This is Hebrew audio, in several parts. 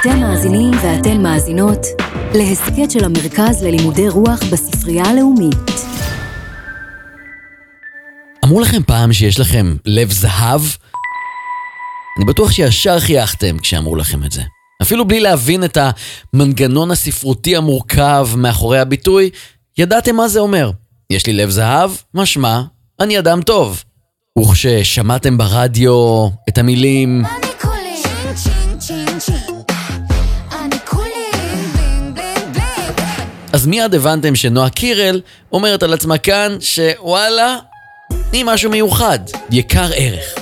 אתם מאזינים ואתן מאזינות להסכת של המרכז ללימודי רוח בספרייה הלאומית. אמרו לכם פעם שיש לכם לב זהב? אני בטוח שישר חייכתם כשאמרו לכם את זה. אפילו בלי להבין את המנגנון הספרותי המורכב מאחורי הביטוי, ידעתם מה זה אומר. יש לי לב זהב, משמע, אני אדם טוב. וכששמעתם ברדיו את המילים אני אז מיד הבנתם שנועה קירל אומרת על עצמה כאן שוואלה, היא משהו מיוחד, יקר ערך.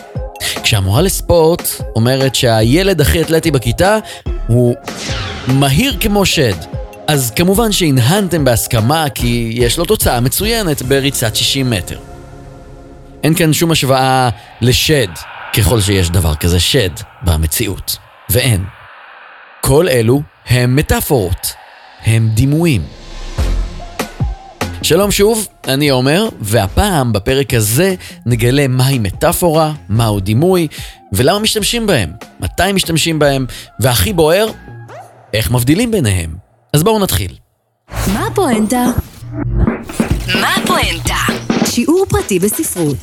כשהמורה לספורט אומרת שהילד הכי אתלטי בכיתה הוא מהיר כמו שד, אז כמובן שהנהנתם בהסכמה כי יש לו תוצאה מצוינת בריצת 60 מטר. אין כאן שום השוואה לשד, ככל שיש דבר כזה שד במציאות, ואין. כל אלו הם מטאפורות, הם דימויים. שלום שוב, אני עומר, והפעם בפרק הזה נגלה מהי מטאפורה, מהו דימוי, ולמה משתמשים בהם, מתי משתמשים בהם, והכי בוער, איך מבדילים ביניהם. אז בואו נתחיל. מה הפואנטה? מה הפואנטה? שיעור פרטי בספרות.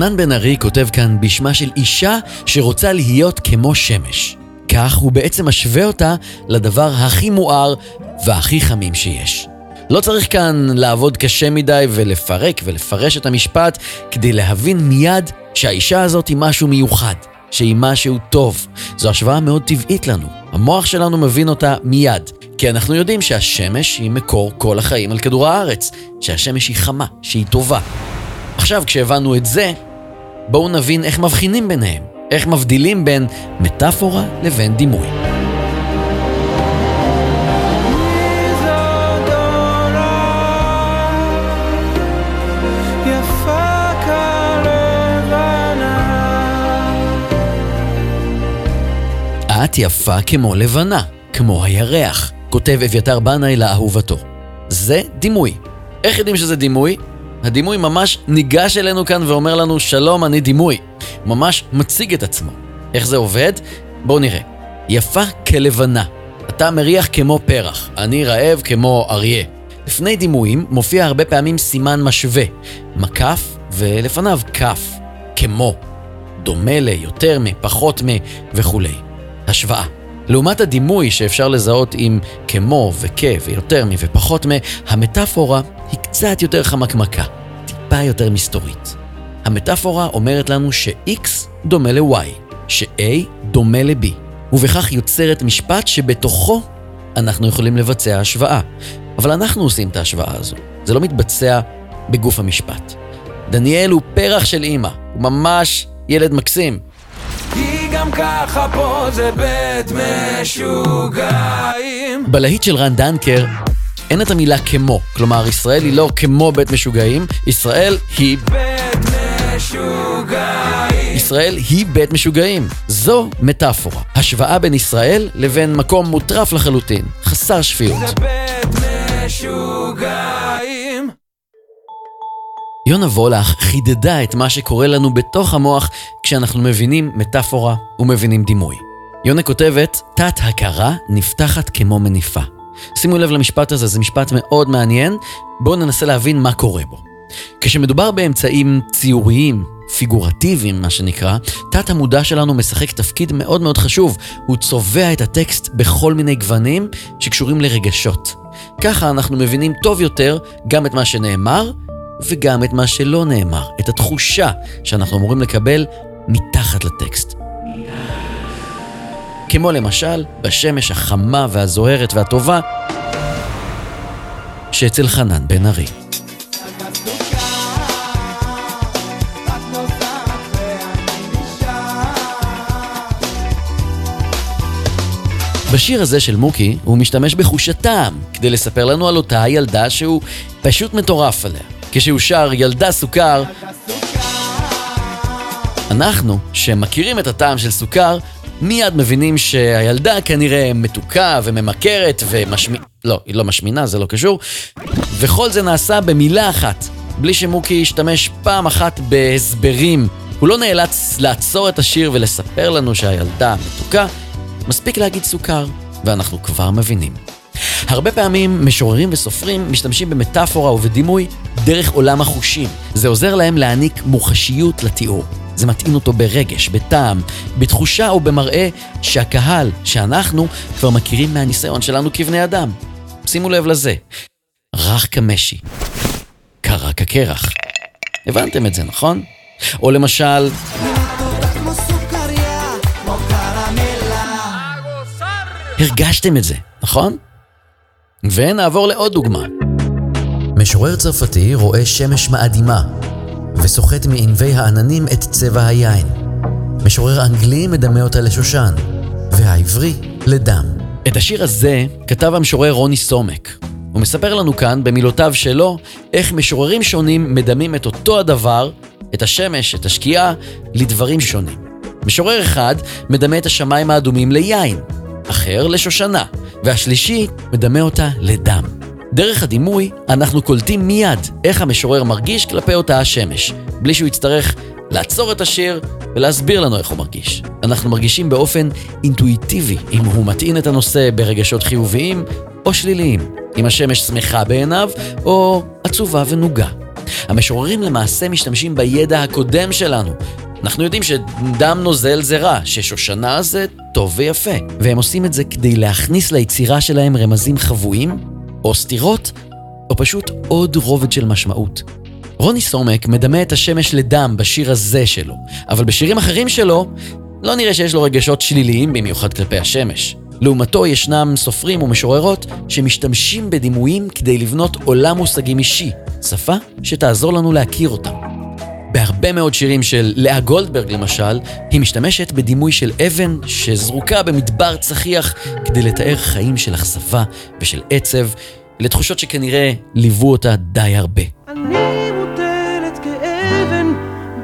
חנן בן ארי כותב כאן בשמה של אישה שרוצה להיות כמו שמש. כך הוא בעצם משווה אותה לדבר הכי מואר והכי חמים שיש. לא צריך כאן לעבוד קשה מדי ולפרק ולפרש את המשפט כדי להבין מיד שהאישה הזאת היא משהו מיוחד, שהיא משהו טוב. זו השוואה מאוד טבעית לנו. המוח שלנו מבין אותה מיד, כי אנחנו יודעים שהשמש היא מקור כל החיים על כדור הארץ, שהשמש היא חמה, שהיא טובה. עכשיו, כשהבנו את זה, בואו נבין איך מבחינים ביניהם, איך מבדילים בין מטאפורה לבין דימוי. את יפה כמו לבנה, כמו הירח, כותב אביתר בנאי לאהובתו. זה דימוי. איך יודעים שזה דימוי? הדימוי ממש ניגש אלינו כאן ואומר לנו שלום אני דימוי. ממש מציג את עצמו. איך זה עובד? בואו נראה. יפה כלבנה. אתה מריח כמו פרח, אני רעב כמו אריה. לפני דימויים מופיע הרבה פעמים סימן משווה, מקף ולפניו כף, כמו, דומה ל, יותר מ, פחות מ וכולי. השוואה. לעומת הדימוי שאפשר לזהות עם כמו וכ ויותר מ ופחות מ, המטאפורה היא קצת יותר חמקמקה, טיפה יותר מסתורית. המטאפורה אומרת לנו ש-X דומה ל-Y, ש-A דומה ל-B, ובכך יוצרת משפט שבתוכו אנחנו יכולים לבצע השוואה. אבל אנחנו עושים את ההשוואה הזו, זה לא מתבצע בגוף המשפט. דניאל הוא פרח של אימא, הוא ממש ילד מקסים. כי גם ככה פה זה בית משוגעים בלהיט של רן דנקר אין את המילה כמו, כלומר ישראל היא לא כמו בית משוגעים, ישראל היא בית משוגעים ישראל היא בית משוגעים. זו מטאפורה. השוואה בין ישראל לבין מקום מוטרף לחלוטין, חסר שפיות. זה בית משוגעים יונה וולך חידדה את מה שקורה לנו בתוך המוח כשאנחנו מבינים מטאפורה ומבינים דימוי. יונה כותבת, תת-הכרה נפתחת כמו מניפה. שימו לב למשפט הזה, זה משפט מאוד מעניין, בואו ננסה להבין מה קורה בו. כשמדובר באמצעים ציוריים, פיגורטיביים, מה שנקרא, תת המודע שלנו משחק תפקיד מאוד מאוד חשוב. הוא צובע את הטקסט בכל מיני גוונים שקשורים לרגשות. ככה אנחנו מבינים טוב יותר גם את מה שנאמר וגם את מה שלא נאמר, את התחושה שאנחנו אמורים לקבל מתחת לטקסט. כמו למשל, בשמש החמה והזוהרת והטובה שאצל חנן בן ארי. בשיר הזה של מוקי הוא משתמש בחוש הטעם כדי לספר לנו על אותה ילדה שהוא פשוט מטורף עליה. כשהוא שר ילדה סוכר, אנחנו, שמכירים את הטעם של סוכר, מיד מבינים שהילדה כנראה מתוקה וממכרת ומשמינה, לא, היא לא משמינה, זה לא קשור, וכל זה נעשה במילה אחת, בלי שמוקי ישתמש פעם אחת בהסברים. הוא לא נאלץ לעצור את השיר ולספר לנו שהילדה מתוקה, מספיק להגיד סוכר, ואנחנו כבר מבינים. הרבה פעמים משוררים וסופרים משתמשים במטאפורה ובדימוי דרך עולם החושים. זה עוזר להם להעניק מוחשיות לתיאור. זה מטעין אותו ברגש, בטעם, בתחושה או במראה שהקהל, שאנחנו, כבר מכירים מהניסיון שלנו כבני אדם. שימו לב לזה. רך כמשי. קרה כקרח. הבנתם את זה, נכון? או למשל... הרגשתם את זה, נכון? ונעבור לעוד דוגמה. משורר צרפתי רואה שמש מאדימה, וסוחט מענבי העננים את צבע היין. משורר אנגלי מדמה אותה לשושן, והעברי לדם. את השיר הזה כתב המשורר רוני סומק. הוא מספר לנו כאן, במילותיו שלו, איך משוררים שונים מדמים את אותו הדבר, את השמש, את השקיעה, לדברים שונים. משורר אחד מדמה את השמיים האדומים ליין, אחר לשושנה, והשלישי מדמה אותה לדם. דרך הדימוי, אנחנו קולטים מיד איך המשורר מרגיש כלפי אותה השמש, בלי שהוא יצטרך לעצור את השיר ולהסביר לנו איך הוא מרגיש. אנחנו מרגישים באופן אינטואיטיבי אם הוא מטעין את הנושא ברגשות חיוביים או שליליים, אם השמש שמחה בעיניו או עצובה ונוגה. המשוררים למעשה משתמשים בידע הקודם שלנו. אנחנו יודעים שדם נוזל זה רע, ששושנה זה טוב ויפה, והם עושים את זה כדי להכניס ליצירה שלהם רמזים חבויים, או סתירות, או פשוט עוד רובד של משמעות. רוני סומק מדמה את השמש לדם בשיר הזה שלו, אבל בשירים אחרים שלו, לא נראה שיש לו רגשות שליליים במיוחד כלפי השמש. לעומתו ישנם סופרים ומשוררות שמשתמשים בדימויים כדי לבנות עולם מושגים אישי, שפה שתעזור לנו להכיר אותם. בהרבה מאוד שירים של לאה גולדברג למשל, היא משתמשת בדימוי של אבן שזרוקה במדבר צחיח כדי לתאר חיים של אכזבה ושל עצב, לתחושות שכנראה ליוו אותה די הרבה. אני מוטלת כאבן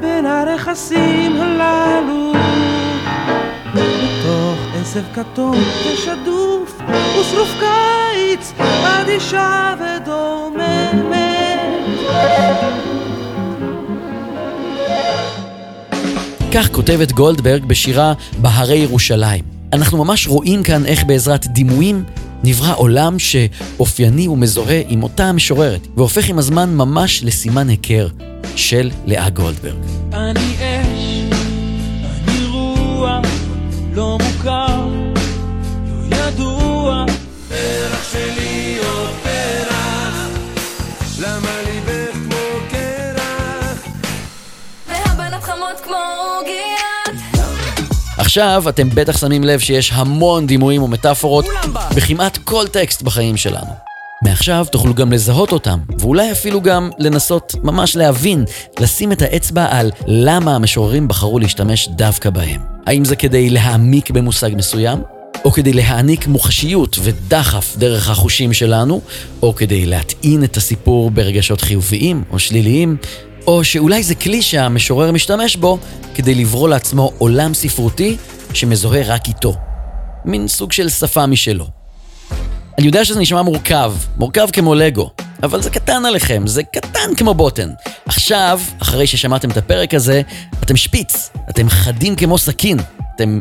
בין הרכסים הללו בתוך עשב כתום ושדוף ושרוף קיץ אדישה ודוממת כך כותבת גולדברג בשירה "בהרי ירושלים". אנחנו ממש רואים כאן איך בעזרת דימויים נברא עולם שאופייני ומזוהה עם אותה המשוררת, והופך עם הזמן ממש לסימן היכר של לאה גולדברג. אני אש, אני רוח, לא מוכר, עכשיו אתם בטח שמים לב שיש המון דימויים ומטאפורות בכמעט כל טקסט בחיים שלנו. מעכשיו תוכלו גם לזהות אותם, ואולי אפילו גם לנסות ממש להבין, לשים את האצבע על למה המשוררים בחרו להשתמש דווקא בהם. האם זה כדי להעמיק במושג מסוים? או כדי להעניק מוחשיות ודחף דרך החושים שלנו, או כדי להטעין את הסיפור ברגשות חיוביים או שליליים, או שאולי זה כלי שהמשורר משתמש בו כדי לברוא לעצמו עולם ספרותי שמזוהה רק איתו. מין סוג של שפה משלו. אני יודע שזה נשמע מורכב, מורכב כמו לגו, אבל זה קטן עליכם, זה קטן כמו בוטן. עכשיו, אחרי ששמעתם את הפרק הזה, אתם שפיץ, אתם חדים כמו סכין, אתם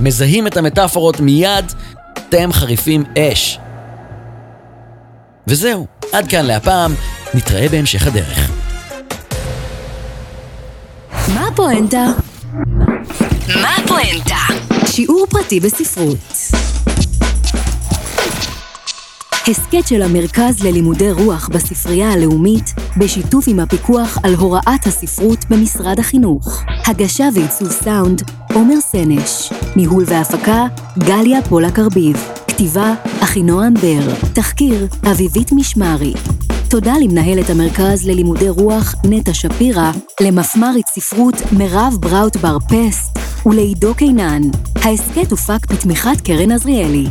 מזהים את המטאפורות מיד, אתם חריפים אש. וזהו, עד כאן להפעם, נתראה בהמשך הדרך. הפואנטה? מה הפואנטה? שיעור פרטי בספרות. הסכת של המרכז ללימודי רוח בספרייה הלאומית, בשיתוף עם הפיקוח על הוראת הספרות במשרד החינוך. הגשה ועיצוב סאונד, עומר סנש. ניהול והפקה, גליה פולק ארביב. כתיבה, אחינועם בר. תחקיר, אביבית משמרי. תודה למנהלת המרכז ללימודי רוח נטע שפירא, למפמ"רית ספרות מירב בראוט בר פסט ולעידו קינן. ההסכת הופק בתמיכת קרן עזריאלי.